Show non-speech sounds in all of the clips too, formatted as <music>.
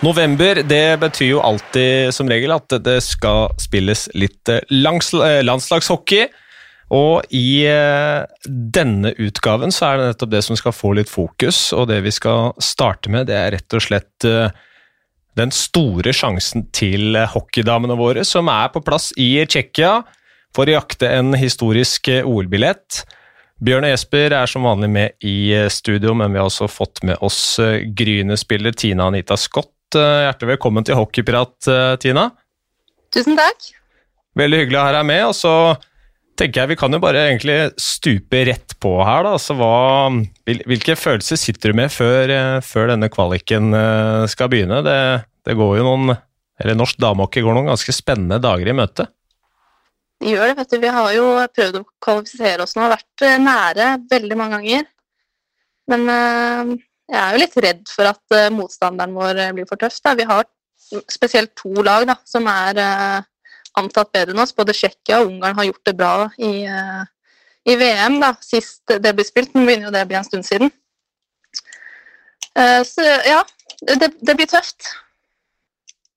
November det betyr jo alltid som regel at det skal spilles litt eh, eh, landslagshockey. Og i eh, denne utgaven så er det nettopp det som skal få litt fokus, og det vi skal starte med, det er rett og slett den store sjansen til hockeydamene våre, som er på plass i Tsjekkia for å jakte en historisk OL-billett. Bjørn og Jesper er som vanlig med i studio, men vi har også fått med oss Gryne-spiller Tina Anita Scott hjertelig velkommen til Hockeyprat, eh, Tina. Tusen takk. Veldig hyggelig å ha deg med. og så tenker jeg Vi kan jo bare egentlig stupe rett på her. da, altså hva, Hvilke følelser sitter du med før, eh, før denne kvaliken skal begynne? Det, det, går jo noen, eller Norsk damehockey går noen ganske spennende dager i møte. Gjør det. vet du. Vi har jo prøvd å kvalifisere oss nå, har vært nære veldig mange ganger. Men jeg er jo litt redd for at uh, motstanderen vår eh, blir for tøff. Da. Vi har spesielt to lag da, som er uh, antatt bedre enn oss. Både Tsjekkia og Ungarn har gjort det bra i, uh, i VM da, sist det ble spilt. Nå begynner jo det å bli en stund siden. så ja, det, det, blir tøft.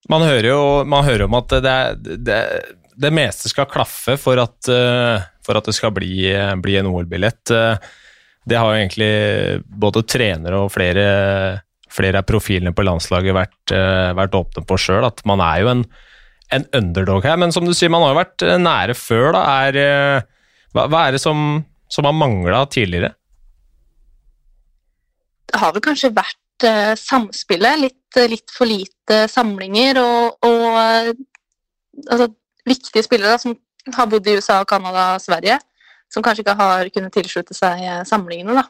Man hører jo man hører om at det, det, det meste skal klaffe for at, for at det skal bli, bli en OL-billett. Uh, det har jo egentlig både trenere og flere, flere av profilene på landslaget vært, uh, vært åpne på sjøl, at man er jo en, en, underdog her. Men som du sier, man har jo vært eh, nære før. da. Er, uh, hva, hva, er det som, som har mangla tidligere? Det har vel kanskje vært samspillet. Litt, litt, for lite samlinger og, og altså, viktige spillere som har bodd i USA, Canada, Sverige som kanskje ikke har kunnet tilslutte seg eh, samlingene. Da.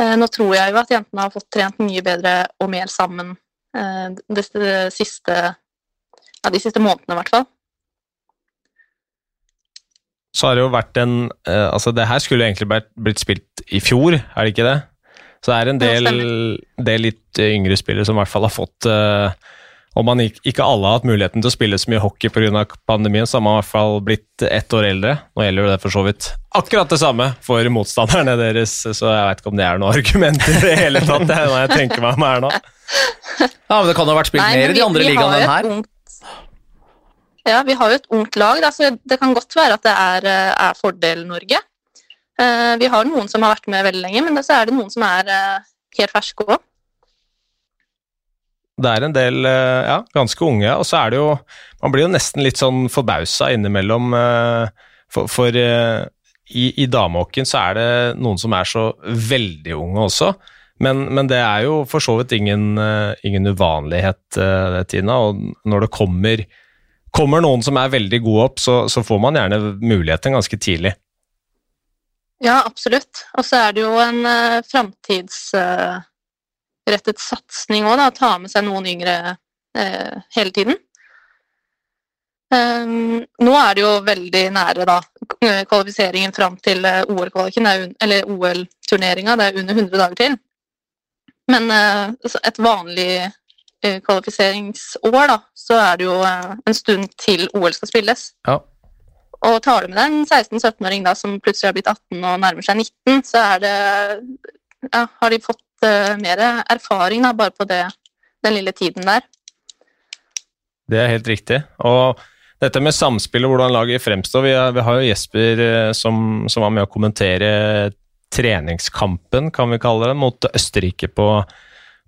Eh, nå tror jeg jo at jentene har fått trent mye bedre og mer sammen de siste, ja, de siste månedene, i hvert fall. Så har det jo vært en Altså, det her skulle egentlig blitt spilt i fjor, er det ikke det? Så det er en del, del litt yngre spillere som i hvert fall har fått uh, om man ikke alle har hatt muligheten til å spille så mye hockey pga. pandemien, så har man i hvert fall blitt ett år eldre. Nå gjelder jo det for så vidt akkurat det samme for motstanderne deres, så jeg vet ikke om det er noe argument i det hele tatt. Det er noe jeg tenker meg om her nå. Ja, men Det kan jo ha vært spilt mer i de andre ligaene enn her. Ungt, ja, vi har jo et ungt lag, da, så det kan godt være at det er, eh, er fordel Norge. Eh, vi har noen som har vært med veldig lenge, men så er det noen som er eh, helt ferske òg det er en del eh, ja, ganske unge, og så er det jo Man blir jo nesten litt sånn forbausa innimellom, eh, for, for eh, i, i damehockeyen så er det noen som er så veldig unge også. Men, men det er jo for så vidt ingen, ingen uvanlighet, Tina. Og når det kommer, kommer noen som er veldig gode opp, så, så får man gjerne muligheten ganske tidlig. Ja, absolutt. Og så er det jo en uh, framtids... Uh rettet satsing òg, ta med seg noen yngre eh, hele tiden. Um, nå er det jo veldig nære da, kvalifiseringen fram til eh, OL-kvaliken, eller OL-turneringa. Det er under 100 dager til. Men uh, et vanlig uh, kvalifiseringsår, da, så er det jo uh, en stund til OL skal spilles. Ja. Og tar du med deg en 16-17-åring da som plutselig har blitt 18 og nærmer seg 19, så er det ja, har de fått uh, mer erfaring da, bare på det, den lille tiden der. Det er helt riktig. Og dette med samspillet, hvordan laget fremstår vi, vi, har jo Jesper uh, som, som, var med å kommentere treningskampen, kan vi kalle det, mot Østerrike på,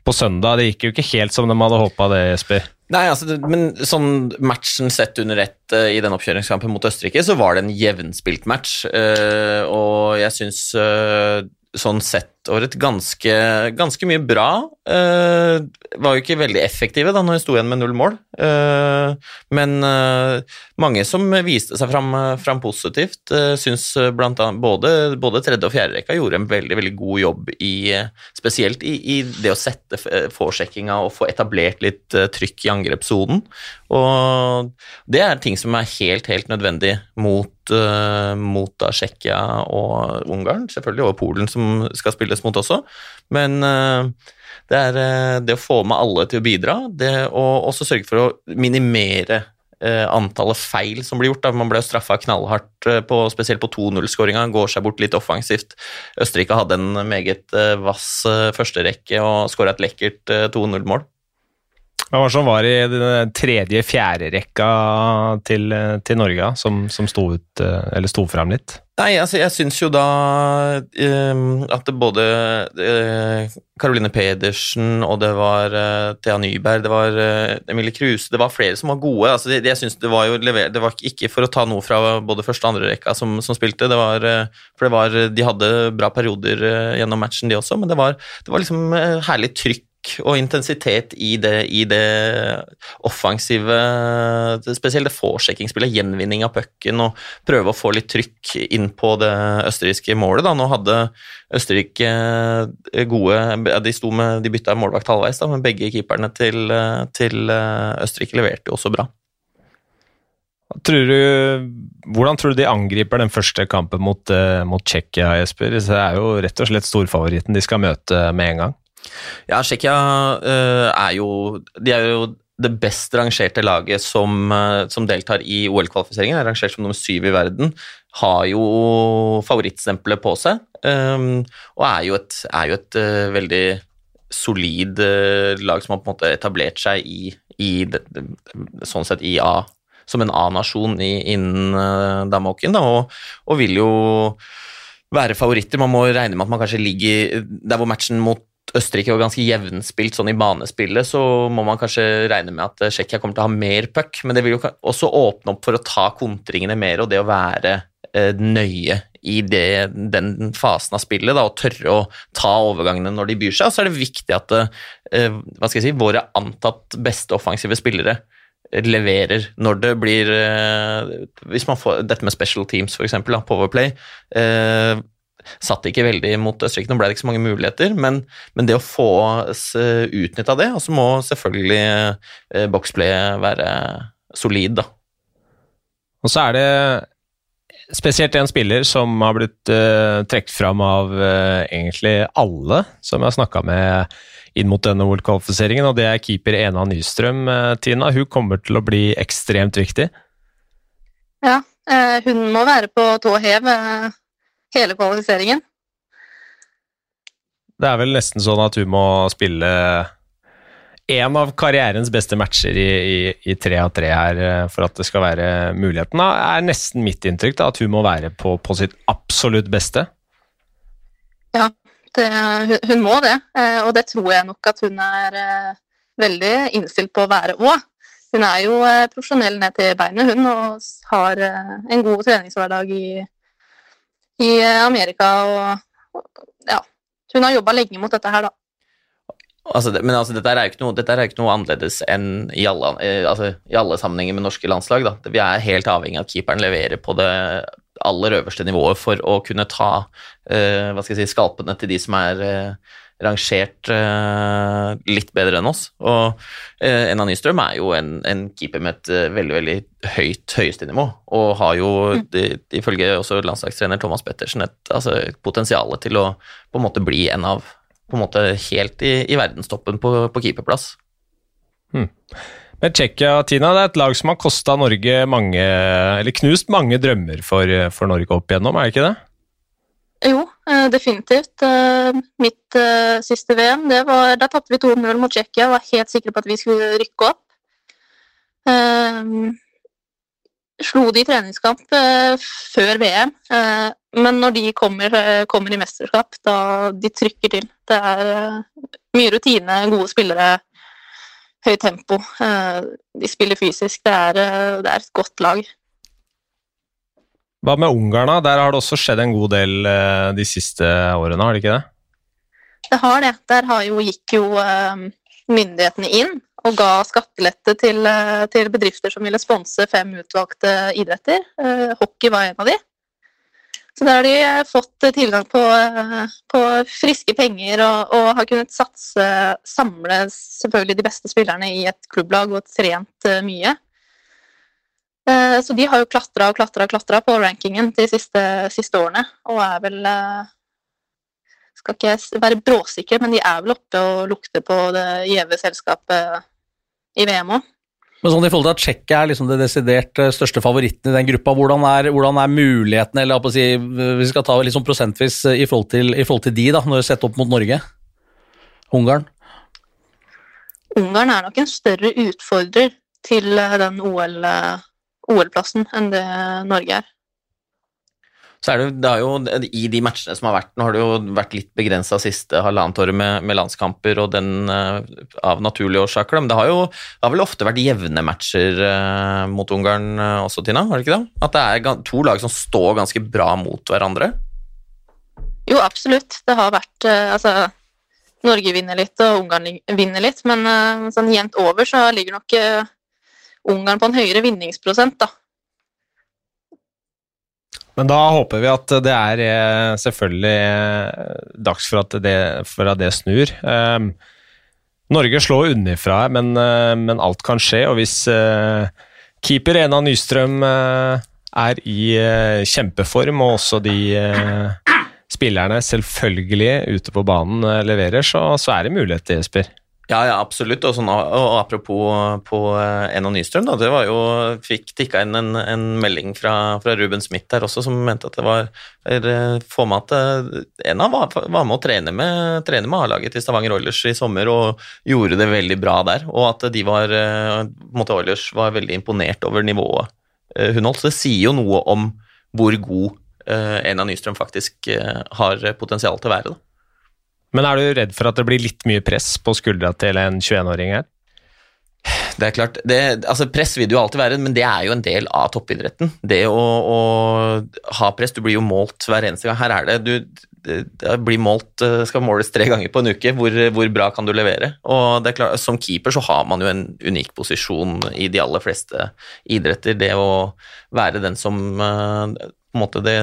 på søndag. Det gikk jo ikke helt som de hadde håpa det, Jesper. Nei, altså, men sånn matchen sett under ett uh, i den oppkjøringskampen mot Østerrike, så var det en jevnspilt match. Uh, og jeg syns uh, sånn sett året ganske, ganske mye bra. Uh, var jo ikke veldig effektive da når vi sto igjen med null mål. Uh, men uh, mange som viste seg fram, fram positivt. Uh, syns blant annet både, både tredje og fjerde rekka gjorde en veldig veldig god jobb i Spesielt i, i det å sette forsjekkinga og få etablert litt trykk i angrepssonen. Og det er ting som er helt, helt nødvendig mot, mot Tsjekkia og Ungarn. Selvfølgelig og Polen, som skal spille spilles mot også. Men eh, det er eh, det å få med alle til å bidra, det å også sørge for å minimere eh, antallet feil som blir gjort. Da. Man ble straffa knallhardt, på, spesielt på 2-0-skåringa. Går seg bort litt offensivt. Østerrike hadde en meget vass førsterekke og skåra et lekkert 2-0-mål. Hva var det som var i den tredje-fjerde rekka til, til Norge, som, som sto, ut, eller sto fram litt? Nei, altså jeg syns jo da eh, at både eh, Pedersen og det var eh, Thea Nyberg, det var eh, Emilie Kruse Det var flere som var gode. altså det, jeg synes Det var jo lever, det var ikke for å ta noe fra både første og andre rekka som, som spilte, det var, eh, for det var, de hadde bra perioder eh, gjennom matchen, de også, men det var, det var liksom herlig trykk og intensitet i det, i det offensive Spesielt det vorchecking-spillet, gjenvinning av pucken og prøve å få litt trykk inn på det østerrikske målet. Da. Nå hadde Østerrike eh, gode De sto med, de bytta målvakt halvveis, da, men begge keeperne til, til Østerrike leverte jo også bra. Tror du, hvordan tror du de angriper den første kampen mot, mot Tsjekkia, Jesper? Det er jo rett og slett storfavoritten de skal møte med en gang. Ja, Tsjekkia uh, er jo De er jo det best rangerte laget som, uh, som deltar i OL-kvalifiseringen. Er rangert som nummer syv i verden. Har jo favorittstempelet på seg. Um, og er jo et, er jo et uh, veldig solid lag som har på en måte etablert seg i, i det, sånn sett i A, som en A-nasjon innen uh, damehockeyen, og, og vil jo være favoritter. Man må regne med at man kanskje ligger der hvor matchen mot Østerrike var ganske jevnspilt sånn i banespillet, så må man kanskje regne med at Tsjekkia kommer til å ha mer puck, men det vil jo også åpne opp for å ta kontringene mer, og det å være eh, nøye i det, den fasen av spillet, da, og tørre å ta overgangene når de byr seg. Og så er det viktig at eh, si, våre antatt beste offensive spillere leverer når det blir eh, Hvis man får dette med special teams, f.eks., Powerplay eh, satt ikke veldig mot Østerrike. Nå ble det ikke så mange muligheter, men, men det å få utnytta det, og så må selvfølgelig eh, boxplay være solid, da. Og så er det spesielt en spiller som har blitt uh, trukket fram av uh, egentlig alle som jeg har snakka med inn mot denne OL-kvalifiseringen, og det er keeper Ena Nystrøm. Uh, Tina, hun kommer til å bli ekstremt viktig. Ja, hun må være på tå hev. Hele kvalifiseringen. Det er vel nesten sånn at hun må spille en av karrierens beste matcher i, i, i tre av tre her eh, for at det skal være muligheten. Det er nesten mitt inntrykk da, at hun må være på, på sitt absolutt beste. Ja, det, hun må det, eh, og det tror jeg nok at hun er eh, veldig innstilt på å være òg. Hun er jo profesjonell ned til beinet, hun, og har en god treningshverdag i, i Amerika. Og, ja, hun har jobba lenge mot dette her, da. Altså, men altså, dette, er noe, dette, er jo ikke noe, annerledes enn i alle, eh, altså, i alle sammenhenger med norske landslag. Da. Vi er helt avhengig av at keeperen leverer på det aller øverste nivået for å kunne ta uh, si, skalpene til de som er uh, rangert uh, litt bedre enn oss. Og uh, Enna Nystrøm er jo en, en keeper med et uh, veldig veldig høyt høyestenivå, og har jo, mm. de, ifølge også landslagstrener Thomas Pettersen, et, altså, potensial til å på en måte bli en av på en måte helt i, i verdenstoppen på, på keeperplass. Mm. Men Tsjekkia, Tina, det er et lag som har kosta Norge mange Eller knust mange drømmer for, for Norge opp igjennom, er det ikke det? Jo, eh, definitivt. Eh, mitt eh, siste VM, det var, da tapte vi 2-0 mot Tsjekkia var helt sikre på at vi skulle rykke opp. Slo de i treningskamp før VM, men når de kommer, kommer, i mesterskap, da de trykker til. Det er mye rutine, gode spillere, høyt tempo. De spiller fysisk. Det er, det er et godt lag. Hva med Ungarn, da? Der har det også skjedd en god del uh, de siste årene, har det ikke det? Det har det. Der jo, gikk jo uh, myndighetene inn og ga skattelette til, uh, til bedrifter som ville sponse fem utvalgte idretter. hockey var en av de. Så der har de fått tilgang på, på friske penger og, og, har kunnet satse, samle selvfølgelig de beste spillerne i et klubblag og trent mye. Eh, så de har jo klatra og klatra og klatra på rankingen de siste, siste, årene, og er vel eh, Skal ikke være bråsikre, men de er vel oppe og lukter på det gjeve selskapet i VM òg. Men sånn i forhold til at Tsjekkia er liksom det desidert eh, største favoritten i den gruppa, hvordan er, hvordan er mulighetene, eller si, vi skal ta sånn prosentvis i forhold til, i forhold til de, da, når vi setter opp mot Norge? Ungarn? Ungarn er nok en større utfordrer til den OL, eh, OL-plassen enn det Norge er. Så er det, det har jo, I de matchene som har vært, nå har det jo vært litt begrensa siste halvannet året med, med, landskamper og den uh, av naturlige årsaker, men det har jo det har vel ofte vært jevne matcher uh, mot Ungarn uh, også, Tina? har det ikke det? At det er to lag som står ganske bra mot hverandre? Jo, absolutt. Det har vært Altså, Norge vinner litt, og Ungarn vinner litt, men sånn jevnt over så ligger nok Ungarn på en høyere vinningsprosent, da. Men da håper vi at det er eh, selvfølgelig eh, dags for at det, for at det snur. Um, Norge slår unnifra, men, uh, men alt kan skje. Og hvis keeper Ena Nystrøm er i kjempeform, og også de spillerne selvfølgelig ute på banen leverer, så, så er det mulighet til, Jesper. Ja, ja, absolutt. Og, sånn, og apropos på eh, Ena Nystrøm, da, det var jo Fikk tikka inn en, en melding fra, fra, Ruben Smith der også, som mente at det var Få med at eh, Ena var, var med å trene med, trene med A-laget til Stavanger Oilers i sommer og gjorde det veldig bra der. Og at de var eh, måte Oilers var veldig imponert over nivået hun holdt. Så det sier jo noe om hvor god Ena Nystrøm faktisk har potensial til å være. da. Men er du redd for at det blir litt mye press på skuldra til en 21-åring her? Det er klart, det, altså Press vil det jo alltid være, men det er jo en del av toppidretten. Det å, å ha press Du blir jo målt hver eneste gang. Her er det du det blir målt, eh, skal måles tre ganger på en uke. Hvor, hvor, bra kan du levere? Og det er klart, Som keeper så har man jo en unik posisjon i de aller fleste idretter. Det å være den som eh, på en måte det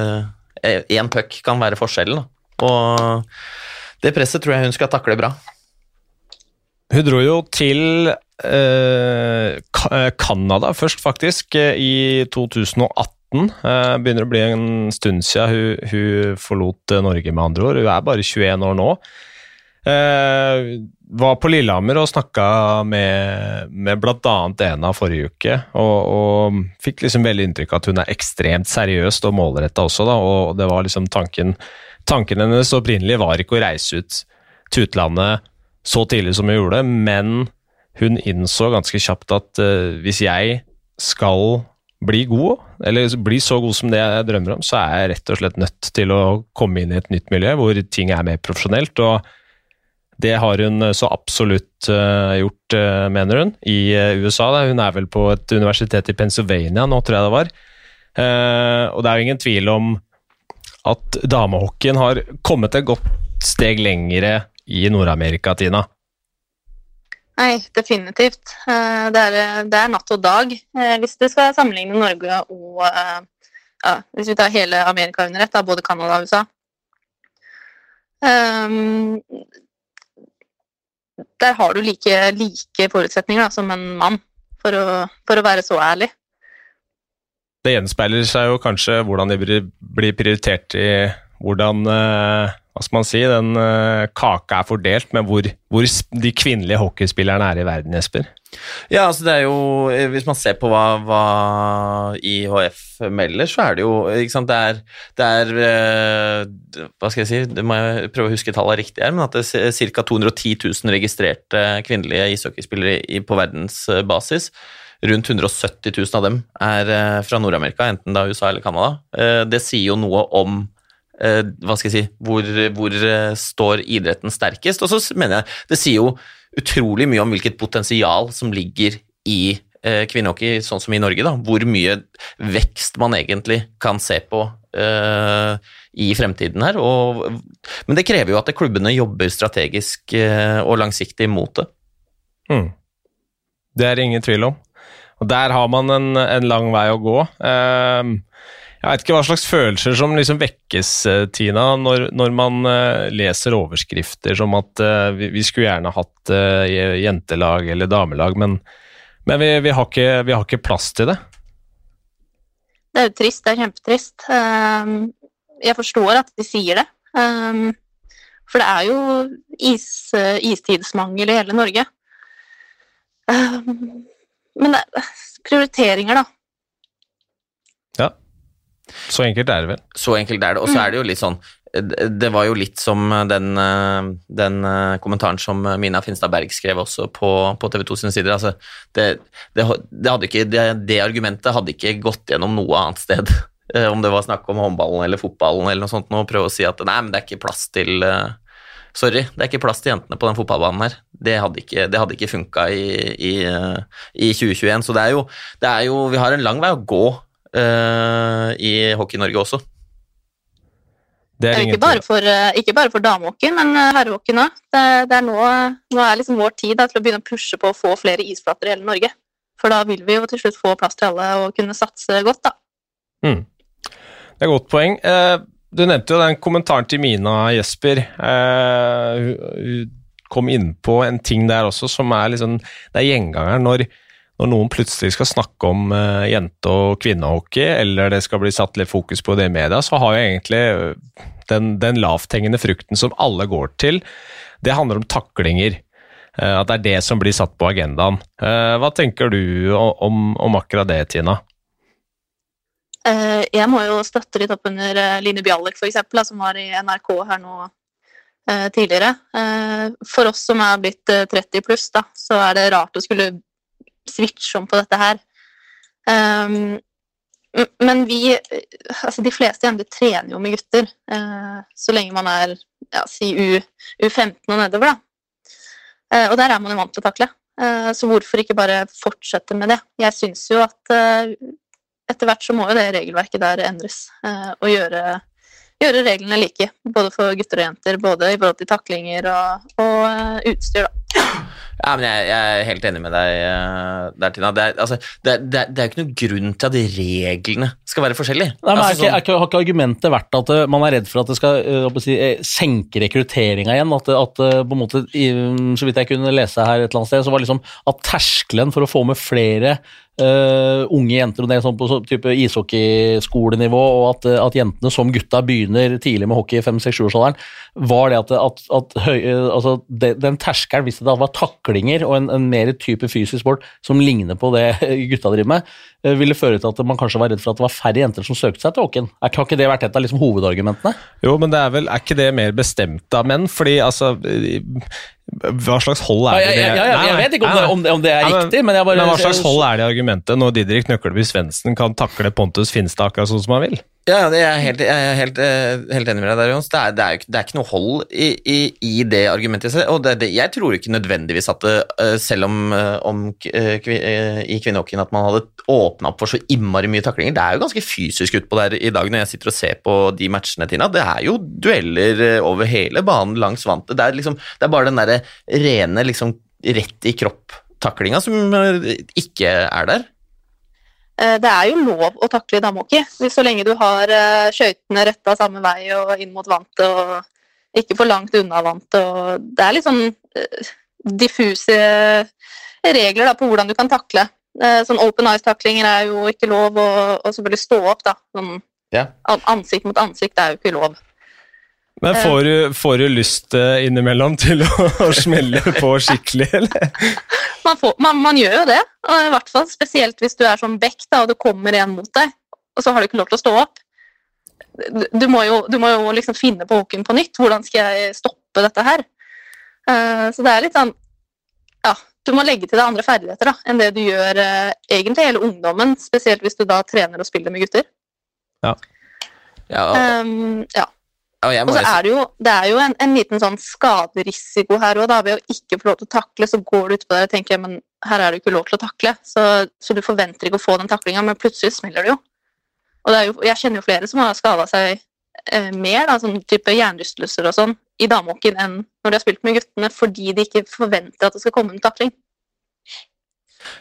Én puck kan være forskjellen. Og det presset tror jeg hun skal takle bra. Hun dro jo til eh, først, faktisk, eh, i 2018. Eh, begynner å bli en stund siden hun, hun forlot eh, Norge, med andre ord. Hun er bare 21 år nå. Eh, var på Lillehammer og snakka med, med bl.a. Ena forrige uke, og, og, fikk liksom veldig inntrykk av at hun er ekstremt seriøst og målretta også, da, og det var liksom tanken Tanken hennes opprinnelig var ikke å reise ut til utlandet så tidlig som hun gjorde, men hun innså ganske kjapt at uh, hvis jeg skal bli god, eller bli så god som det jeg drømmer om, så er jeg rett og slett nødt til å komme inn i et nytt miljø hvor ting er mer profesjonelt. og det har hun så absolutt uh, gjort, uh, mener hun, i USA. Da. Hun er vel på et universitet i Pennsylvania nå, tror jeg det var. og det er jo ingen tvil om at damehockeyen har kommet et godt steg lengre i Nord-Amerika, Tina? Nei, definitivt. Eh, det er, det er, natt og dag. Eh, hvis du skal sammenligne Norge og eh, ja, Hvis vi tar hele Amerika under ett, både Canada og USA um, Der har du like, like forutsetninger da, som en mann, for å, for å være så ærlig det gjenspeiler seg jo kanskje hvordan de blir prioritert i hvordan eh, hva skal man si, den eh, kaka er fordelt med hvor, hvor de kvinnelige hockeyspillerne er i verden, Jesper? Ja, altså det er jo Hvis man ser på hva, hva IHF melder, så er det jo ikke sant, det er, det er eh, Hva skal jeg si, det må jeg prøve å huske tallet riktig her, men at det er ca. 210 000 registrerte kvinnelige ishockeyspillere på verdensbasis rundt 170 000 av dem er eh, fra Nord-Amerika, enten da USA eller Canada. Eh, det sier jo noe om eh, hva skal jeg si, hvor, hvor står idretten sterkest. Og så mener jeg det sier jo utrolig mye om hvilket potensial som ligger i kvinnehockey, sånn som i Norge. da, Hvor mye vekst man egentlig kan se på i fremtiden her. Og, men det krever jo at klubbene jobber strategisk og langsiktig mot det. Mm. Det er det ingen tvil om. Og Der har man en, en lang vei å gå. Uh, jeg vet ikke hva slags følelser som liksom vekkes, uh, Tina, når, når man uh, leser overskrifter som at eh, vi, vi, skulle gjerne hatt jentelag eller damelag, men, men vi, vi, har ikke, vi, har ikke, plass til det. Det er jo trist. Det er kjempetrist. Ehm, jeg forstår at de sier det. Ehm, for det er jo is, istidsmangel i hele Norge. Um, men det, prioriteringer, da. Ja. Så enkelt er det vel. Så enkelt er det. Og så er det jo litt sånn det var jo litt som den, eh, den eh, kommentaren som Mina Finstad Berg skrev også på, på TV 2 sine sider. Altså, det, det, det, ikke, det, argumentet hadde ikke gått gjennom noe annet sted. <laughs> Eh, om det var snakk om håndballen eller fotballen eller noe sånt, Nå prøve å si at nei, men det er ikke plass til Sorry, det er ikke plass til jentene på den fotballbanen her. Det hadde ikke, det hadde ikke funka i, i, i, 2021. Så det er, jo, det er, jo, Vi har en lang vei å gå uh, i Hockey-Norge også. Det er ikke, bare for, eh, ikke bare for damehockey, men eh, herrehockey nå. Det, det, er nå, nå er liksom vår tid da, til å begynne å pushe på å få flere isflater i hele Norge. For da vil vi jo til slutt få plass til alle og kunne satse godt, da. Mm. Det er et godt poeng. Eh, du nevnte jo den kommentaren til Mina Jesper. Hun kom inn på en ting der også som er liksom Det er gjengangeren når når noen plutselig skal snakke om uh, jente- og kvinnehockey, eller det skal bli satt litt fokus på det i media, så har jo egentlig eh, den, den lavthengende frukten som alle går til, det handler om taklinger. At det er det som blir satt på agendaen. Hva tenker du om, om akkurat det, Tina? Jeg må jo støtte litt opp under Line Bjallik, f.eks., som var i NRK her nå tidligere. For oss som er blitt 30 pluss, da, så er det rart å skulle switche om på dette her. Men vi Altså, de fleste jenter trener jo med gutter så lenge man er ja, si U, U15 og nedover, da. Og der er man jo vant til å takle. Så hvorfor ikke bare fortsette med det? Jeg syns jo at etter hvert så må jo det regelverket der endres, og gjøre, gjøre, reglene like. Både for gutter og jenter, både i forhold til taklinger og, og utstyr, da. Ja, men jeg, jeg, er helt enig med deg uh, der, Tina. Det er, altså, det, det, det er jo ikke noen grunn til at reglene skal være forskjellige. Nei, men altså, er ikke, er ikke, Har ikke argumentet vært at uh, man er redd for at det skal uh, si, senke rekrutteringa igjen? At, at på en måte, Så vidt jeg kunne lese her et eller annet sted, så var liksom at terskelen for å få med flere Uh, unge jenter og det sånn på så, type ishockeyskolenivå, og at, at, jentene som gutta begynner tidlig med hockey i 5-6-7-årsalderen, var det at, at, at høy, altså, det, den terskelen, hvis det da var taklinger og en, en mer type fysisk sport som ligner på det <laughs> gutta driver med, uh, ville føre til at man kanskje var redd for at det var færre jenter som søkte seg til hockeyen. Har ikke det vært et av liksom, hovedargumentene? Jo, men det er vel, er ikke det mer bestemt av menn? Fordi altså hva slags hold er det? Ja, ja, ja, jeg vet ikke om det, om det, om det er riktig, men jeg bare Men hva slags hold er det i argumentet når Didrik Nøkkelby Svendsen kan takle Pontus Finstad akkurat sånn som han vil? Ja, jeg er helt, jeg er helt, eh, helt enig med deg der, Jons. Det er, det, er, det er, ikke noe hold i, i, i det argumentet. Og det, jeg tror ikke nødvendigvis at det, eh, selv om, om kvi, i kvinnehockeyen at man hadde åpna opp for så innmari mye taklinger Det er jo ganske fysisk utpå der i dag når jeg sitter og ser på de matchene, Tina. Det er jo dueller over hele banen langs vantet. Det er, liksom, det er bare den derre rene liksom rett i kropp-taklinga som ikke er der. Eh, det er jo lov å takle i damehockey, så lenge du har eh, skøytene retta samme vei og inn mot vantet og ikke for langt unna vantet. Det er litt sånn eh, diffuse regler da, på hvordan du kan takle. Sånn open eyes-taklinger er jo ikke lov, og, og selvfølgelig stå opp. da. Sånn, ja. Ansikt mot ansikt er jo ikke lov. Men får du, får du lyst uh, innimellom til å, <laughs> å, smelle på skikkelig, eller? Man, får, man, man, gjør jo det, og i hvert fall spesielt hvis du er sånn bekk da, og det kommer en mot deg, og så har du ikke lov til å stå opp. Du må jo, du må jo liksom finne på hooken på nytt. Hvordan skal jeg stoppe dette her? Uh, så det er litt sånn Ja, du må legge til deg andre ferdigheter da, enn det du gjør uh, egentlig hele ungdommen, spesielt hvis du da trener og spiller med gutter. Ja. Ja, um, ja. Og, så er det jo, det er jo en, en liten sånn skaderisiko her òg, ved å ikke få lov til å takle, så går du utpå der og tenker men her er det ikke lov til å takle, så, så du forventer ikke å få den taklinga, men plutselig smeller det jo. Og det jo, jeg kjenner jo flere som har skada seg eh, mer, da, sånn type hjernerystelser og sånn, i damehockeyen enn når de har spilt med guttene, fordi de ikke forventer at det skal komme en takling.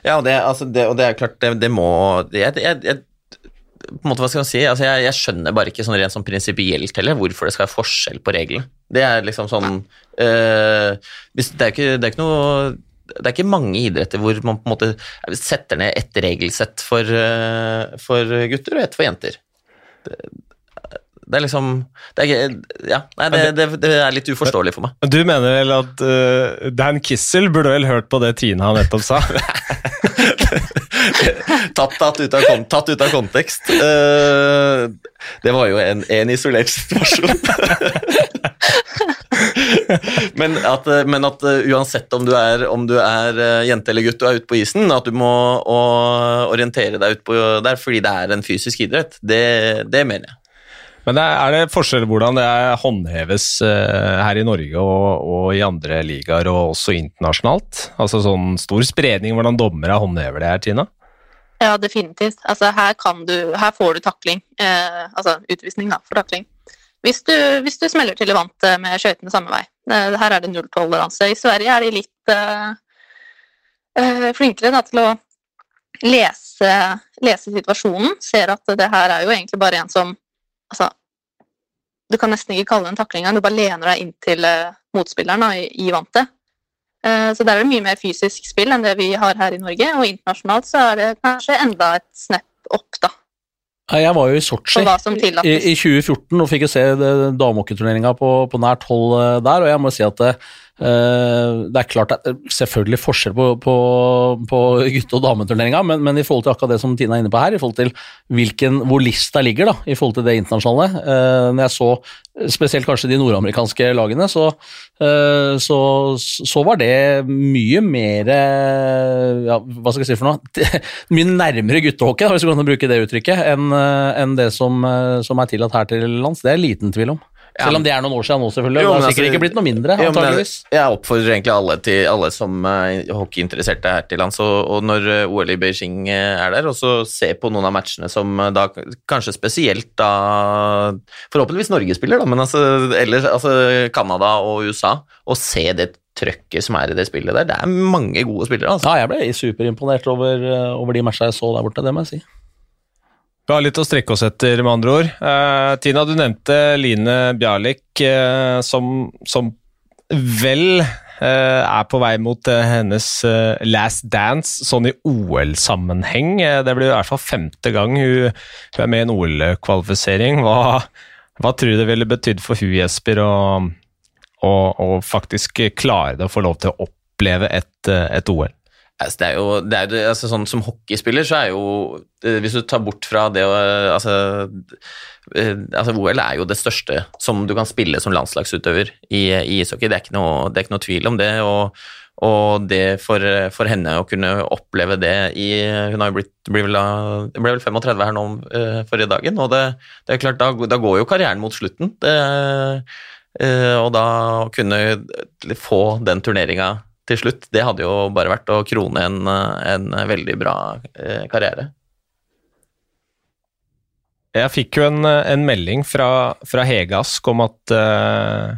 Ja, og det, altså, det, og det er klart, det, det må jeg, jeg, jeg på en måte, hva skal man si, altså jeg, jeg, skjønner bare ikke sånn rent sånn prinsipielt heller hvorfor det skal være forskjell på reglene. Det er liksom sånn øh, det, er ikke, det er ikke noe det er ikke mange idretter hvor man på en måte setter ned ett regelsett for, uh, for gutter og ett for jenter. Det, det er liksom det er, Ja, nei, det, det, det, er litt uforståelig for meg. Du mener vel at uh, Dan Kissel burde vel hørt på det Tina nettopp sa? <laughs> tatt, tatt, ut av, tatt, ut av, kontekst. Uh, det var jo en, en isolert situasjon. <laughs> men, at, men, at, uansett om du, er, om du er jente eller gutt og er ute på isen, at du må orientere deg ut på der fordi det er en fysisk idrett, det, det mener jeg. Men er det forskjell hvordan det håndheves eh, her i Norge og, og, i andre ligaer, og også internasjonalt? Altså sånn stor spredning hvordan dommere håndhever det her, Tina? Ja, definitivt. Altså, her, du, her får du takling. Eh, altså utvisning da, for takling. Hvis du, hvis du smeller til i vant med skøytene samme vei. Eh, her er det nulltoleranse. I Sverige er de litt eh, eh, flinkere da, til å lese, lese situasjonen. Ser at det her er jo egentlig bare en som Altså, du kan nesten ikke kalle det en takling engang, du bare lener deg inntil uh, motspilleren da, i, i vantet. Uh, så der er det mye mer fysisk spill enn det vi har her i Norge, og internasjonalt så er det kanskje enda et snap opp, da. Jeg var jo i Sotsji i, i, 2014 og fikk jo se damehockeyturneringa på, på nært hold eh, der, og jeg må si at det, Uh, er klart det er selvfølgelig forskjell på, på, på gutte- og dameturneringa, men, men, i forhold til akkurat det som Tina er inne på her, i forhold til hvilken, hvor lista ligger da, i forhold til det internasjonale uh, Når jeg så spesielt kanskje de nordamerikanske lagene, så, så, så, var det mye mer ja, Hva skal jeg si for noe? mye nærmere guttehockey, hvis du kan bruke det uttrykket, enn en det som, som er tillatt her til lands. Det er liten tvil om. Selv om det er noen år siden nå, selvfølgelig. Jo, det har sikkert altså, ikke blitt noe mindre. Jo, antageligvis. Jeg, jeg oppfordrer egentlig alle, til, alle som er hockeyinteresserte her til lands, og, og når eh, OL i Beijing eh, er der, også se på noen av matchene som eh, da kanskje spesielt da Forhåpentligvis Norge spiller, da, men altså, ellers altså Canada og USA, og se det trøkket som er i det spillet der. Det er mange gode spillere. Altså. Ja, jeg ble superimponert over, over de matchene jeg så der borte, det må jeg si. Vi har litt å strekke oss etter, med andre ord. Eh, Tina, du nevnte Line Bjarlik, eh, som, som, vel eh, er på vei mot hennes last dance, sånn i OL-sammenheng. det blir i hvert fall femte gang hun, hun er med i en OL-kvalifisering. Hva, hva, tror du det ville betydd for hun, Jesper, å faktisk klare det og få lov til å oppleve et, et OL? Altså, det er jo, det er altså, sånn Som hockeyspiller så er jo Hvis du tar bort fra det altså, eh, altså, OL er jo det største som du kan spille som landslagsutøver i, i ishockey. Det er, ikke noe, det er ikke noe tvil om det. og, og det for, for, henne å kunne oppleve det i Hun har jo blitt, ble, vel, ble vel 35 her nå uh, forrige dagen, og det, det er klart, da, da, går jo karrieren mot slutten. Det, uh, og da å kunne få den turneringa til slutt, det hadde jo bare vært å krone en, en veldig bra eh, karriere. Jeg fikk jo en, en melding fra, fra Hege Ask om at uh,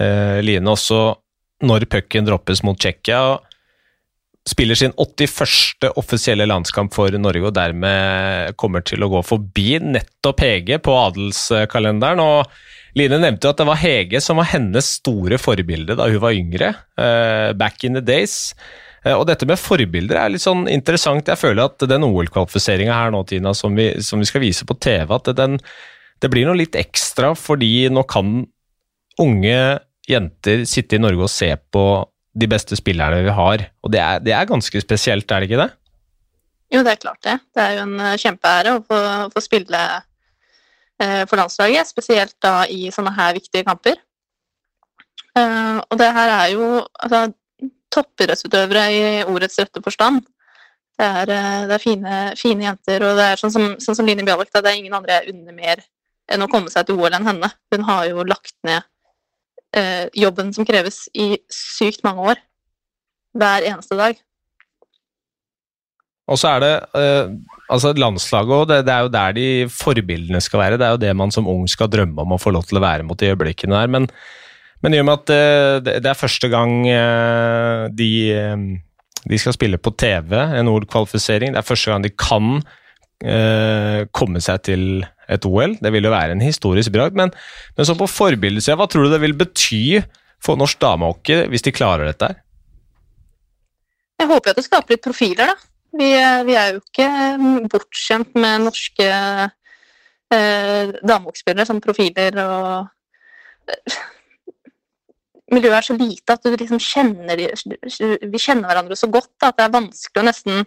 uh, Line også, når pucken droppes mot Tsjekkia, spiller sin 81. offisielle landskamp for Norge og dermed kommer til å gå forbi nettopp Hege på adelskalenderen. og Line nevnte jo at det var Hege som var hennes store forbilde da hun var yngre. Uh, back in the days. Uh, og dette med forbilder er litt sånn interessant. Jeg føler at den OL-kvalifiseringa her nå, Tina, som vi, som vi, skal vise på TV, at den, det blir noe litt ekstra, fordi nå kan unge jenter sitte i Norge og se på de beste spillerne vi har. Og det er, det er ganske spesielt, er det ikke det? Jo, det er klart det. Det er jo en eh, kjempeære å få, få spille Eh, for landslaget, spesielt da i sånne her viktige kamper. Eh, og det her er jo altså, toppidrettsutøvere i ordets rette forstand. Det er, eh, det er fine, fine, jenter, og det er sånn som, sånn som Line Bjallak, det er ingen andre jeg unner mer enn å komme seg til OL enn henne. Hun har jo lagt ned eh, jobben som kreves i sykt mange år. Hver eneste dag. Og så er det eh, altså landslaget òg, det, det, er jo der de forbildene skal være. Det er jo det man som ung skal drømme om å få lov til å være mot i øyeblikkene der. Men, men i og med at uh, det, det, er første gang uh, de, de, skal spille på TV, en OL-kvalifisering, det er første gang de kan komme seg til et OL. Det vil jo være en historisk bragd. Men, men så på forbildesida, hva tror du det vil bety for norsk damehockey hvis de klarer dette her? Jeg håper at det skaper litt profiler, da. Vi, vi er jo ikke mm, bortskjemt med norske eh, damehockeyspillere som profiler og eh, Miljøet er så lite at liksom kjenner Vi kjenner hverandre så godt at det er vanskelig å nesten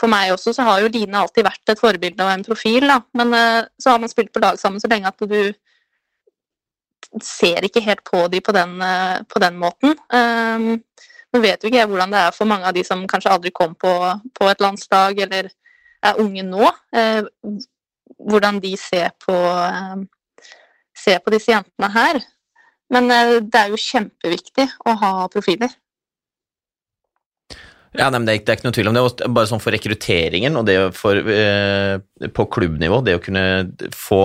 for meg også så har jo Line alltid vært et forbilde og en profil, da. Men eh, så har man spilt på lag sammen så lenge at du ser ikke helt på dem på den, eh, på den måten. Um, nå vet jo ikke hvordan det er for mange av de som kanskje aldri kom på, på et landslag, eller er unge nå. Eh, hvordan de ser på, eh, ser på disse jentene her. Men eh, det er jo kjempeviktig å ha profiler. Ja, nei, det, er, det er ikke noe tvil om det. Bare sånn for rekrutteringen og det for, på klubbnivå, det å kunne få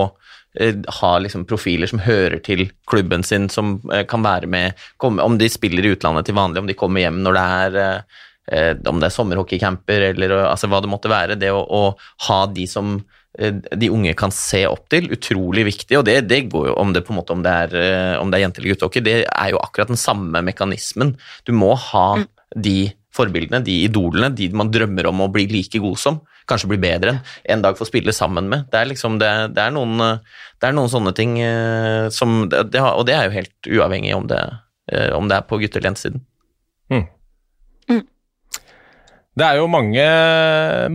eh, ha liksom profiler som hører til klubben sin, som eh, kan være med komme, Om de spiller i utlandet til vanlig, om de kommer hjem når det er eh, om det er sommerhockeycamper eller altså, hva det måtte være. Det å, å ha de som de unge kan se opp til, utrolig viktig. Og det, det går jo om det på en måte om det er, om det er jente- eller guttehockey, det er jo akkurat den samme mekanismen. Du må ha Mm. de forbildene, de idolene, de man drømmer om å bli like god som, kanskje blir bedre enn, en dag får spille sammen med. Det er liksom, det, det er noen, eh, det er noen sånne ting eh, som det, det har, Og det er jo helt uavhengig om det, eh, om det er på gutte- eller jentesiden. Det er jo mange,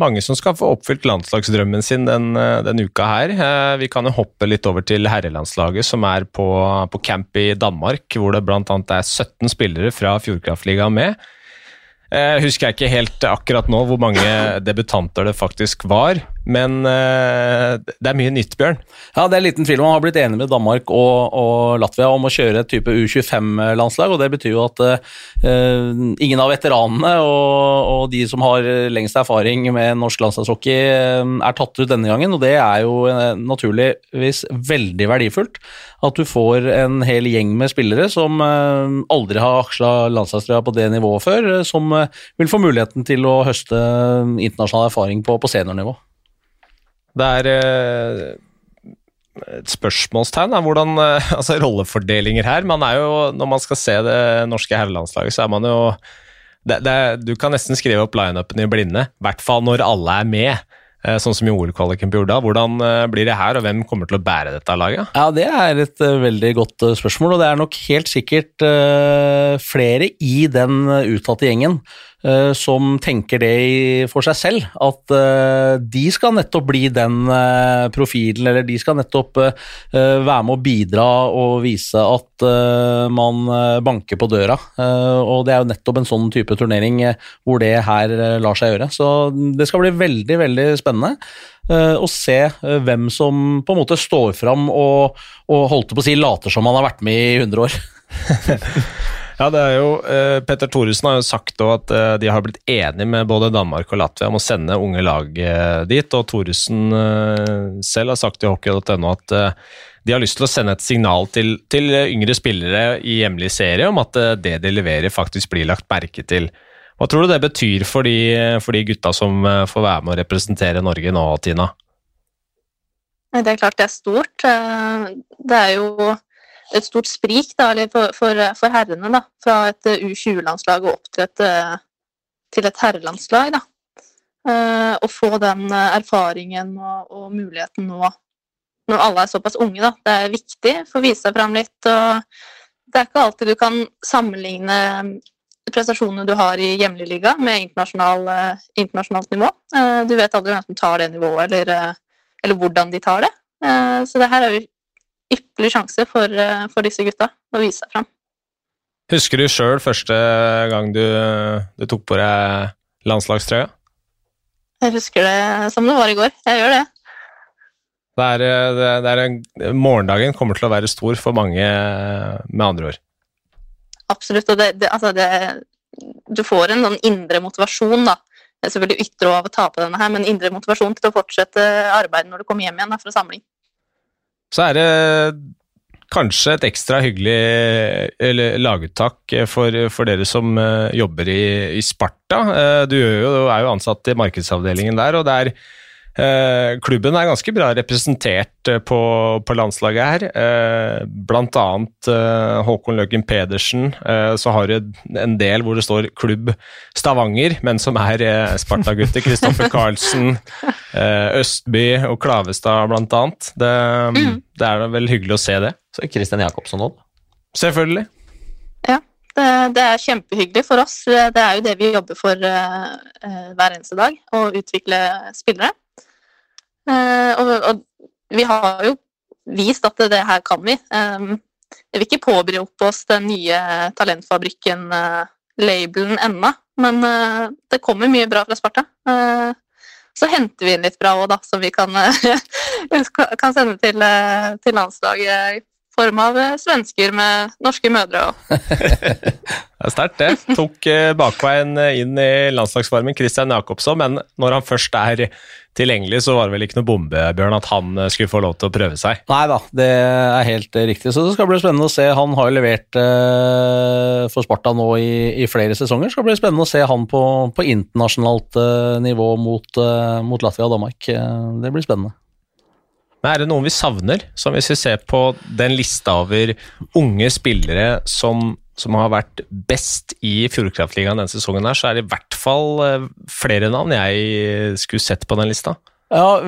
mange som skal få oppfylt landslagsdrømmen sin den, den, uka her. Eh, Vi kan jo hoppe litt over til herrelandslaget, som er på, på camp i Danmark, hvor det bl.a. er 17 spillere fra Fjordkraftligaen med. Eh, husker jeg ikke helt akkurat nå hvor mange debutanter det faktisk var, men uh, det er mye nytt, Bjørn. Ja, det er liten tvil om Man har blitt enig med Danmark og, og Latvia om å kjøre et type U25-landslag. og Det betyr jo at uh, ingen av veteranene og, og de som har lengst erfaring med norsk landslagshockey, eh, er tatt ut denne gangen. og Det er jo naturligvis veldig verdifullt. At du får en hel gjeng med spillere som uh, aldri har aksla landslagstrøya på det nivået før, som vil få muligheten til å høste internasjonal erfaring på, på seniornivå. Det er eh, et spørsmålstegn er hvordan eh, <laughs> altså rollefordelinger her. Man er jo, Når man skal se det norske herrelandslaget, så er man jo det, det, Du kan nesten skrive opp lineupen i blinde, i hvert fall når alle er med. eh, Sånn som i OL-kvaliken på Jordal. Hvordan blir det her, og hvem kommer til å bære dette laget? Ja, det er et veldig godt spørsmål, og det er nok helt sikkert flere i den uttalte gjengen som tenker det for seg selv, at eh, de skal nettopp bli den eh, profilen, eller de skal nettopp eh, eh, være med å bidra og vise at eh, man eh, banker på døra. Eh, og det er jo nettopp en sånn type turnering eh, hvor det her eh, lar seg gjøre. Så det skal bli veldig, veldig spennende eh, å se eh, hvem som på en måte står fram og, og holdt på å si later som han har vært med i 100 år. <laughs> Ja, det er jo, eh, Petter Thoresen har jo sagt at eh, de har blitt enige med både Danmark og Latvia om å sende unge lag eh, dit, og Thoresen eh, selv har sagt i hockey.no at eh, de har lyst til å sende et signal til, til yngre spillere i hjemlig serie om at eh, det de leverer faktisk blir lagt merke til. Hva tror du det betyr for de, for de gutta som eh, får være med å representere Norge nå, Tina? Det er klart det er stort. Eh, Det er jo et stort sprik da, for, for, for herrene da, fra et eh, U20-landslag og opp til et, eh, til et herrelandslag. Da. Eh, Å få den erfaringen og, og muligheten nå når alle er såpass unge. Da. Det er viktig for å vise seg fram litt. og Det er ikke alltid du kan sammenligne prestasjonene du har i hjemlig liga med internasjonal, eh, internasjonalt nivå. Eh, Du vet aldri hvem som tar det nivået, eller eller hvordan de tar det. Så det her er jo ypperlig sjanse for, eh, for disse gutta å vise seg fram. Husker du sjøl første gang du, du tok på deg landslagstrøya? Jeg husker det som det var i går. Jeg gjør det. Det er, det, er en, morgendagen kommer til å være stor for mange, med andre ord. Absolutt. Og det, det, altså det, du får en sånn indre motivasjon, da. Det er selvfølgelig ytre av å ta på denne her, men indre motivasjon til å fortsette arbeidet når du kommer hjem igjen da, fra samling. Så er det kanskje et ekstra hyggelig laguttak for, for dere som eh, jobber i, i Sparta. Eh, Du er jo, ansatt i markedsavdelingen der, og det er klubben er ganske bra representert eh, på, på landslaget her. Eh, blant annet eh, Håkon Løggen Pedersen. Eh, så har du en del hvor det står klubb Stavanger, men som er eh, Sparta-gutter. Kristoffer Karlsen, eh, Østby og Klavestad blant annet. Det, Mm. det er vel hyggelig å se det. Så Kristian Jacobsson òg. Selvfølgelig. Det, det er kjempehyggelig for oss. Det er jo det vi jobber for eh, eh, hver eneste dag, å utvikle spillere. Eh, og, og vi har jo vist at det, her kan vi. Eh, jeg vil ikke påberope oss den nye talentfabrikken-labelen ennå, men eh, det kommer mye bra fra Sparta. Eh, så henter vi inn litt bra òg, da, som vi kan, <laughs> kan sende til, eh, til landslaget form av eh, svensker med norske mødre. Og. <laughs> Det er sterkt, det. Tok eh, bakveien inn i landslagsvarmen Christian Jacobsson, men når han først er tilgjengelig, så var det vel ikke noe bombe, Bjørn, at han eh, skulle få lov til å prøve seg? Nei da, det er helt eh, riktig. Så det skal bli spennende å se. Han har jo levert eh, for Sparta nå i, i, flere sesonger. Det skal bli spennende å se han på, på internasjonalt eh, nivå mot, eh, mot, Latvia og Danmark. det blir spennende. Men Er det noen vi savner, som hvis vi ser på den lista over unge spillere som som har vært best i Fjordkraftligaen denne sesongen, her, så er det i hvert fall eh, flere navn jeg skulle sett på den lista. Ja,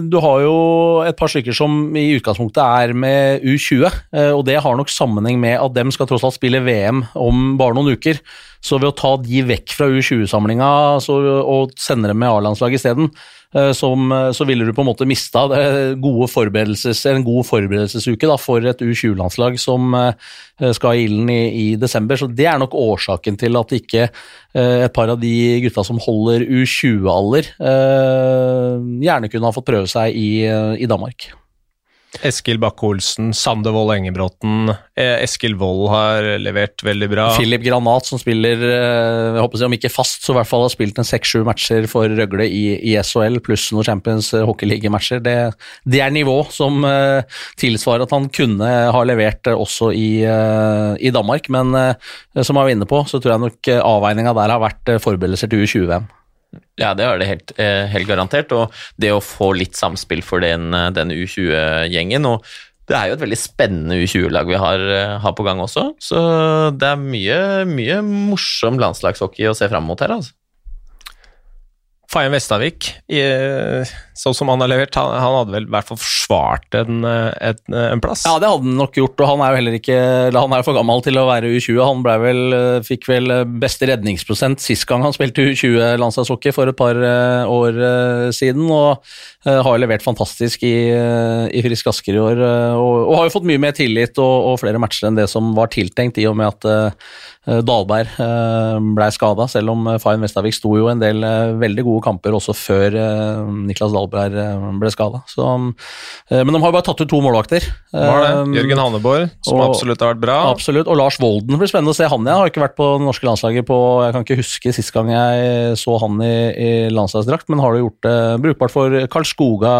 Du har jo et par stykker som i utgangspunktet er med U20, eh, og det har nok sammenheng med at dem skal tross alt spille VM om bare noen uker. Så ved å ta de vekk fra U20-samlinga og sende dem med A-landslaget isteden, Eh, eh, så ville du på en måte mista en god forberedelsesuke da, for et U20-landslag som eh, skal i ilden i, i, desember. Så det er nok årsaken til at ikke et par av de gutta som holder U20-alder, gjerne kunne ha fått prøve seg i, i Danmark. Eskil Bakke-Olsen, Sande Wold Engebråten. Eh, Eskil Wold har levert veldig bra. Philip Granat, som spiller eh, jeg håper om ikke fast, så i hvert fall har spilt en seks-sju matcher for Røgle i, i SHL, pluss noen Champions eh, hockeyligamatcher. Det, det er nivå som tilsvarer at han kunne ha levert også i, i, Danmark. Men som jeg var inne på, så tror jeg nok avveininga der har vært forberedelser til U20-VM. Ja, det er det helt, eh, helt, garantert. Og det å få litt samspill for den, eh, den U20-gjengen og det er jo et veldig spennende U20-lag vi har, eh, har, på gang også, så det er mye, mye morsom landslagshockey å se fram mot her, altså. Fayen Vestavik, sånn som han har levert, han, han hadde vel i hvert fall forsvart en, en, en, plass? Ja, det hadde han nok gjort, og han er jo heller ikke Han er for gammel til å være U20. Han vel, fikk vel beste redningsprosent sist gang han spilte U20-landslagshockey for et par eh, år eh, siden, og eh, har levert fantastisk i, i Frisk Asker i år. Og, og, har jo fått mye mer tillit og, og, flere matcher enn det som var tiltenkt, i og med at Dahlberg ble skada, selv om Fayen Vestavik sto jo en del veldig gode kamper også før Niklas Dahlberg ble skada. Men de har jo bare tatt ut to målvakter. Jørgen Hanneborg, som og, absolutt har vært bra. Absolutt, og Lars Volden. Blir spennende å se han. Jeg har ikke vært på det norske landslaget på Jeg kan ikke huske sist gang jeg så han i, i landslagsdrakt, men har du gjort det brukbart for Karl Skoga,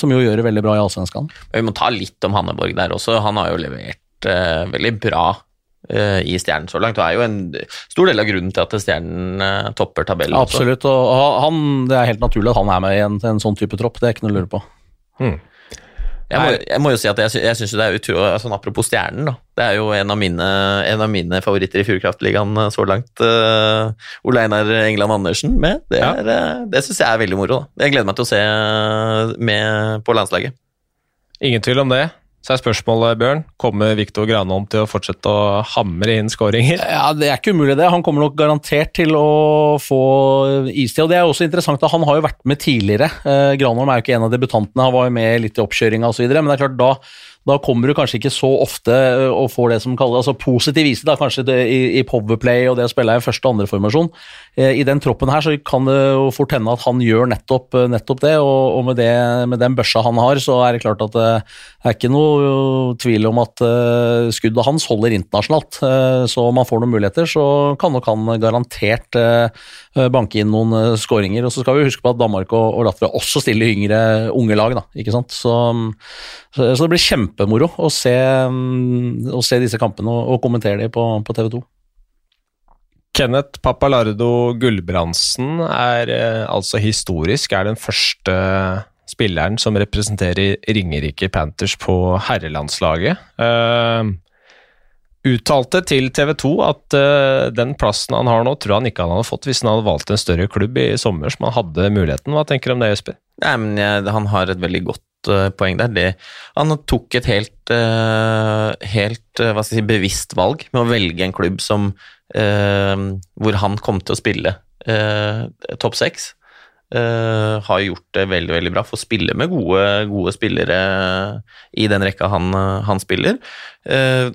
som jo gjør det veldig bra i Allsvenskan? Vi må ta litt om Hanneborg der også. Han har jo levert uh, veldig bra Eh, i Stjernen så langt, og er jo en stor del av grunnen til at Stjernen uh, topper tabellen. Absolutt, og han, det er helt naturlig at han er med i en, en sånn type tropp, det er ikke noe å lure på. Hmm. Jeg, må, jeg må, jo si at jeg, jeg syns det er utro, sånn Apropos Stjernen, da. Det er jo en av mine, en av mine favoritter i Fjordkraftligaen eh, så langt. Uh, Ole Einar England Andersen med. Det, er, ja. det syns jeg er veldig moro. Da. Jeg gleder meg til å se med på landslaget. Ingen tvil om det. Så er spørsmålet, Bjørn, kommer Viktor Granholm til å fortsette å hamre inn skåringer? Ja, Det er ikke umulig, det. Han kommer nok garantert til å få istid. Og det er også interessant at han har jo vært med tidligere. Eh, Granholm er jo ikke en av debutantene, han var jo med litt i oppkjøringa osv. Men det er klart, da da kommer du kanskje ikke så ofte og får det som kalles altså positiv istid, da, kanskje det, i, i, powerplay og det å spille i første og andre formasjon. Eh, I den troppen her så kan det jo fort hende at han gjør nettopp, nettopp det, og, og med, det, med, den børsa han har, så er det klart at det er ikke noe tvil om at skuddet hans holder internasjonalt. Så om han får noen muligheter, så kan nok han garantert banke inn noen skåringer. Og så skal vi huske på at Danmark og, og Latvia også stiller yngre unge lag, da, ikke sant. Så, så, så det blir kjempemoro å se, mm, å se disse kampene og, og kommentere dem på, på TV 2. Kenneth Papalardo Gulbrandsen er eh, altså historisk er den første spilleren som representerer Ringerike Panthers på herrelandslaget. Uh, uttalte til TV 2 at uh, den plassen han har nå, tror han ikke han hadde fått hvis han hadde valgt en større klubb i sommer som han hadde muligheten. Hva tenker du om det, Jesper? Nei, men jeg, Han har et veldig godt poeng der. Det, han tok et helt, helt si, bevisst valg med å velge en klubb som, hvor han kom til å spille eh, topp seks. Eh, har gjort det veldig veldig bra. Får spille med gode, gode spillere i den rekka han, han spiller. Eh,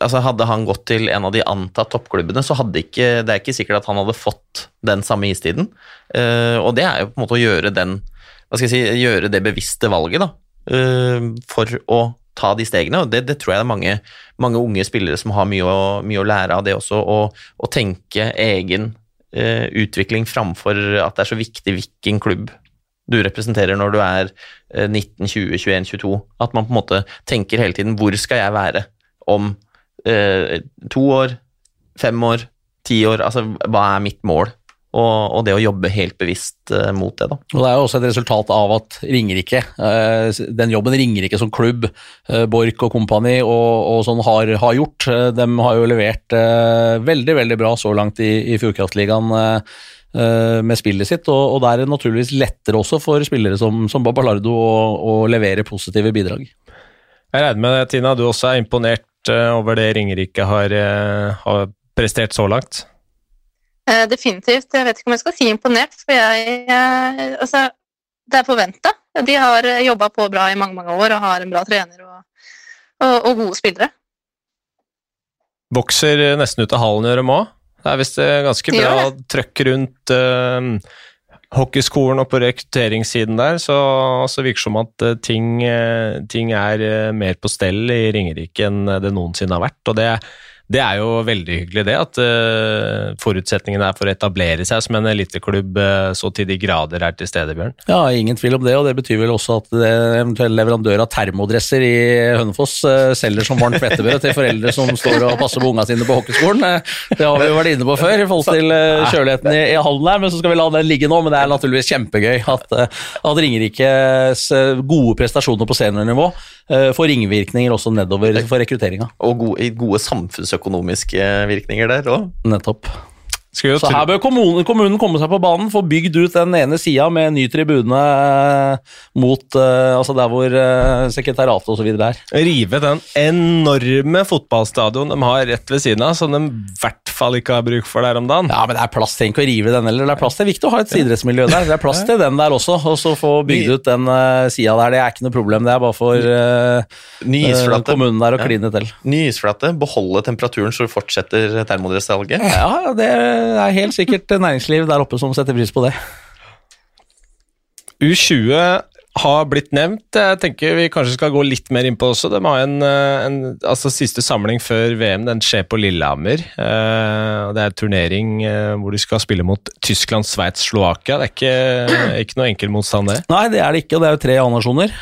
altså Hadde han gått til en av de antatt toppklubbene, så hadde ikke, det er ikke sikkert at han hadde fått den samme istiden. Eh, og det er jo på en måte å gjøre den hva skal jeg si, gjøre det bevisste valget da, eh, for å ta de stegene. og Det, det tror jeg det er mange, mange unge spillere som har mye å, mye å lære av det også, å, tenke egen eh, utvikling framfor at det er så viktig hvilken klubb du representerer når du er eh, 19, 20, 21, 22. At man på en måte tenker hele tiden hvor skal jeg være om eh, to år, fem år, ti år? Altså hva er mitt mål? Og, og det å jobbe helt bevisst eh, mot det, da. Og Det er jo også et resultat av at Ringerike, eh, den jobben Ringerike som klubb, eh, Borch og kompani og, og sånn har, har gjort, de har jo levert veldig veldig bra så langt i, i Fjordkraftligaen med spillet sitt, og, og det er naturligvis lettere også for spillere som, som Babalardo å, å levere positive bidrag. Jeg regner med Tina, du også er imponert over det Ringerike har, har prestert så langt? Eh, definitivt. Jeg vet ikke om jeg skal si imponert, for jeg, jeg Altså, det er forventa. De har jobba på bra i mange, mange år og har en bra trener og, og, og gode spillere. Vokser nesten ut av hallen gjør de òg. Det er visst eh, ganske bra ja. trøkk rundt uh, hockeyskolen og på rekrutteringssiden der, så, så virker det som at eh, ting, eh, ting er eh, mer på stell i Ringerike enn det noensinne har vært. og det det er jo veldig hyggelig, det, at uh, forutsetningene er for å etablere seg som en eliteklubb uh, så til de grader er til stede, Bjørn. Ja, ingen tvil om det, og det betyr vel også at det eventuelle leverandør av termodresser i Hønefoss uh, selger som varmt fettebrød til foreldre som står og passer på unga sine på hockeyskolen. Eh, Det har vi jo vært inne på før i forhold til eh, kjøligheten i, i hallen her, men så skal vi la den ligge nå. Men det er naturligvis kjempegøy at, eh, at Ringerikes eh, gode prestasjoner på seniornivå eh, får ringvirkninger også nedover for rekrutteringa. Og gode, gode samfunnsøkonomiske virkninger der òg. Nettopp. Så tro- her bør kommunen, kommunen komme seg på banen, få bygd ut den ene sida med ny tribune eh, mot eh, altså der hvor uh, sekretariatet osv. er. rive den enorme fotballstadion de har rett ved siden av, som de i hvert fall ikke har bruk for der om dagen. Ja, men det er plass til ikke å rive den heller. Det er plass til viktig å ha et idrettsmiljø der. Det er plass til den der også, og så få bygd ut den uh, sida der. Det er ikke noe problem, det er bare for uh, Ny isflate. kommunen der å Ja. kline til. Ny isflate, beholde temperaturen så fortsetter termodressalget. Ja, det er helt sikkert næringsliv der oppe som setter pris på det. U20 har blitt nevnt. Jeg tenker vi kanskje skal gå litt mer innpå også. De har en, eh, en altså Siste samling før VM den skjer på Lillehammer. Eh, det er en turnering eh, hvor de skal spille mot Tyskland, Sveits, Slovakia. Det er ikke, <clears throat> ikke noe enkel motstand, det. Nei, det er det ikke, og det er jo tre A-nasjoner,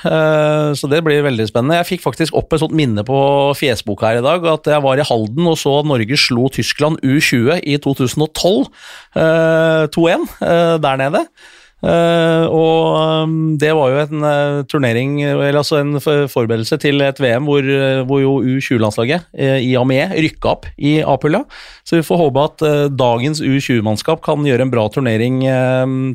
så det blir veldig spennende. Jeg fikk faktisk opp et sånt minne på fjesboka her i dag, at jeg var i Halden og så at Norge slo Tyskland U20 i 2012, eh, 2-1 eh, der nede. Eh, og um, det var jo en uh, turnering, eller altså en forberedelse til et VM hvor, eh, hvor jo U20-landslaget uh, i AME rykka opp i A-pulla. Så vi får håpe at dagens U20-mannskap kan gjøre en bra turnering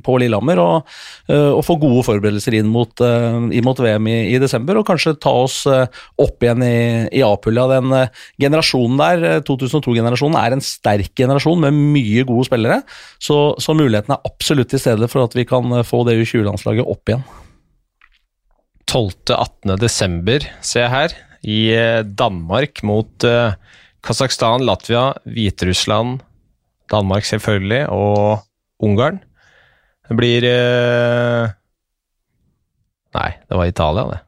på Lillehammer og, og få gode forberedelser inn mot, inn mot VM i, i desember, og kanskje ta oss opp igjen i, i A-pulla. Den generasjonen der, eh, 2002-generasjonen, er en sterk generasjon med mye gode spillere, så, så muligheten er absolutt til stede for at vi kan eh, få det U20-landslaget opp igjen. 12.-18. desember, ser jeg her, i eh, Danmark mot eh, Kasakhstan, Latvia, Hviterussland, Danmark selvfølgelig, og Ungarn. Det blir Nei, det var Italia, det.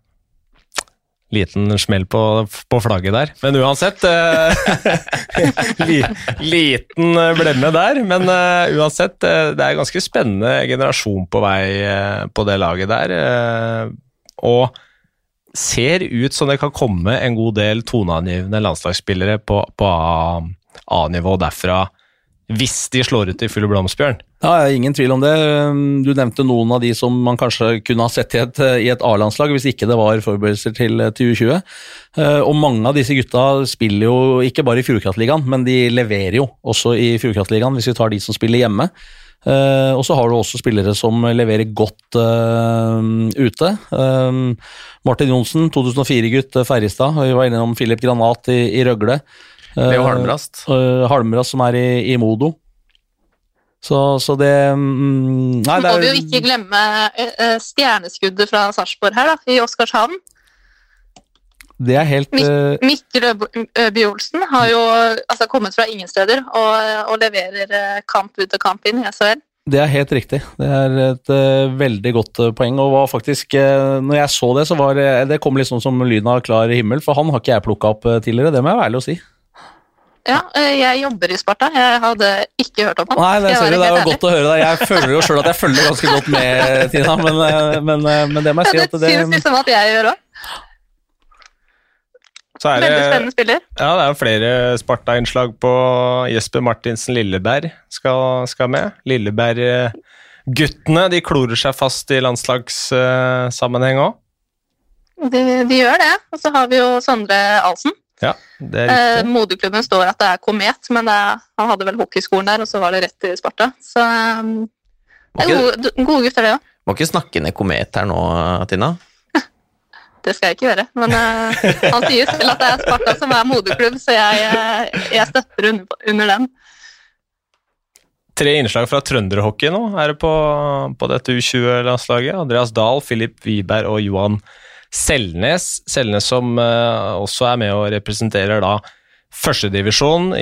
Liten smell på, på flagget der. Men uansett eh, <laughs> li, Liten blemme der. Men eh, uansett, eh, det er en ganske spennende generasjon på vei eh, på det laget der. eh, og ser ut som det kan komme en god del toneangivende landslagsspillere på, på A-nivå derfra, hvis de slår ut i full Blomstbjørn. Ja, ingen tvil om det. Du nevnte noen av de som man kanskje kunne ha sett i et, et A-landslag, hvis ikke det var forberedelser til, til U20. Eh, Og mange av disse gutta spiller jo ikke bare i Fjordkraftligaen, men de leverer jo også i Fjordkraftligaen, hvis vi tar de som spiller hjemme. Uh, og så har du også spillere som leverer godt uh, ute. Uh, Martin Johnsen, 2004-gutt, eh, Ferjestad. Vi var innom Filip Granat i, i Røgle. Eh, Leo Halmrast. Uh, Halmrast som er i, i Modo. Så, så det mm, Nei, det er må vi jo ikke glemme eh, eh, stjerneskuddet fra Sarpsborg her, da, i Oscarshavn. Det er helt eh, Mikkel Øby Olsen har jo altså, kommet fra ingen steder og, og leverer eh, kamp ut og kamp inn i SHL. Det er helt riktig. Det er et uh, veldig godt eh, poeng. og var faktisk, uh, når jeg så det, så var det Det kom liksom som lyn av klar himmel, for han har ikke jeg plukka opp eh, tidligere. Det må jeg være ærlig å si. Ja, eh, jeg jobber i Sparta. Jeg hadde ikke hørt om han. Nei, det, ser du, det er jo godt å høre deg. Jeg føler jo sjøl at jeg følger ganske godt med, <laughs> Tina, men, eh, men, eh, men det må jeg si at Ja, det synes det liksom at jeg gjør òg. Så er Veldig det, spennende spiller. ja, det er flere Sparta-innslag på Jesper Martinsen Lilleberg skal, skal med. Lilleberg-guttene de klorer seg fast i landslagssammenheng òg. De, de gjør det. Og så har vi jo Sondre Alsen. Ja, det er Eh. Moderklubben står at det er Komet, men det er, han hadde vel hockeyskolen der, og så var det rett til Sparta. Så eh, Må det er ikke, gode, gode gutter, det òg. må ikke snakke ned Komet her nå, Tina. <laughs> Det skal jeg ikke gjøre. Men uh, han sier selv at det er Sparta som er moderklubb, så jeg, eh, jeg støtter under, under den. Tre innslag fra trønderhockey nå er det på, på dette U20-landslaget. Andreas Dahl, Filip Wiberg og Johan Selnes. Selnes som eh, også er med og representerer da førstedivisjon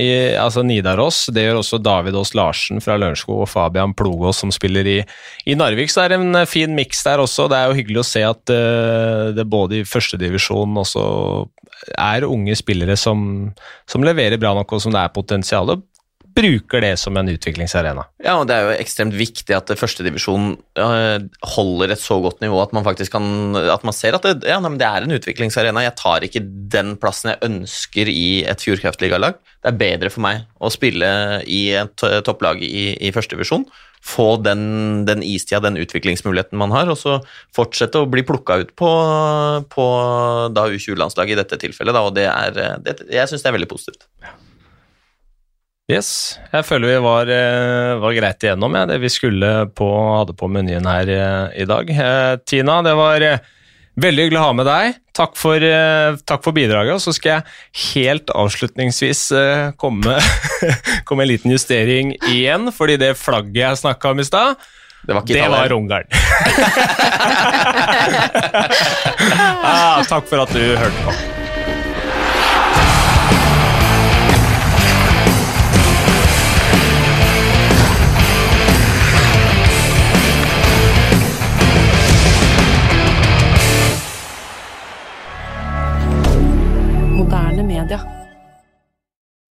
altså Nidaros. Det gjør også David Aas Larsen fra Lørenskog og Fabian Plogås som spiller i, i Narvik. Så det er en eh, fin miks der også. Det er jo hyggelig å se at uh, det både i førstedivisjon også er unge spillere som, som leverer bra nok og som det er potensial. Bruker det som en utviklingsarena. Ja, og det er jo ekstremt viktig at førstedivisjon holder et så godt nivå at man faktisk kan At man ser at det, ja, det er en utviklingsarena. Jeg tar ikke den plassen jeg ønsker i et Fjordkraftligalag. Det er bedre for meg å spille i et eh, topplag i, i førstedivisjon. Få den, den istida, den utviklingsmuligheten man har, og så fortsette å bli plukka ut på, på da U20-landslaget i dette tilfellet. Da, og det er, eh, det, jeg syns det er veldig positivt. Yes, jeg føler vi var, eh, var greit igjennom ja, det vi skulle på, hadde på menyen her eh, i dag. Eh, Tina, det var veldig hyggelig å ha med deg. Takk for, takk for bidraget. Og så skal jeg helt avslutningsvis komme, <laughs> komme en liten justering igjen, fordi det flagget jeg snakka om i stad, Det var det var Ungarn. <laughs> ah, takk for at du hørte på.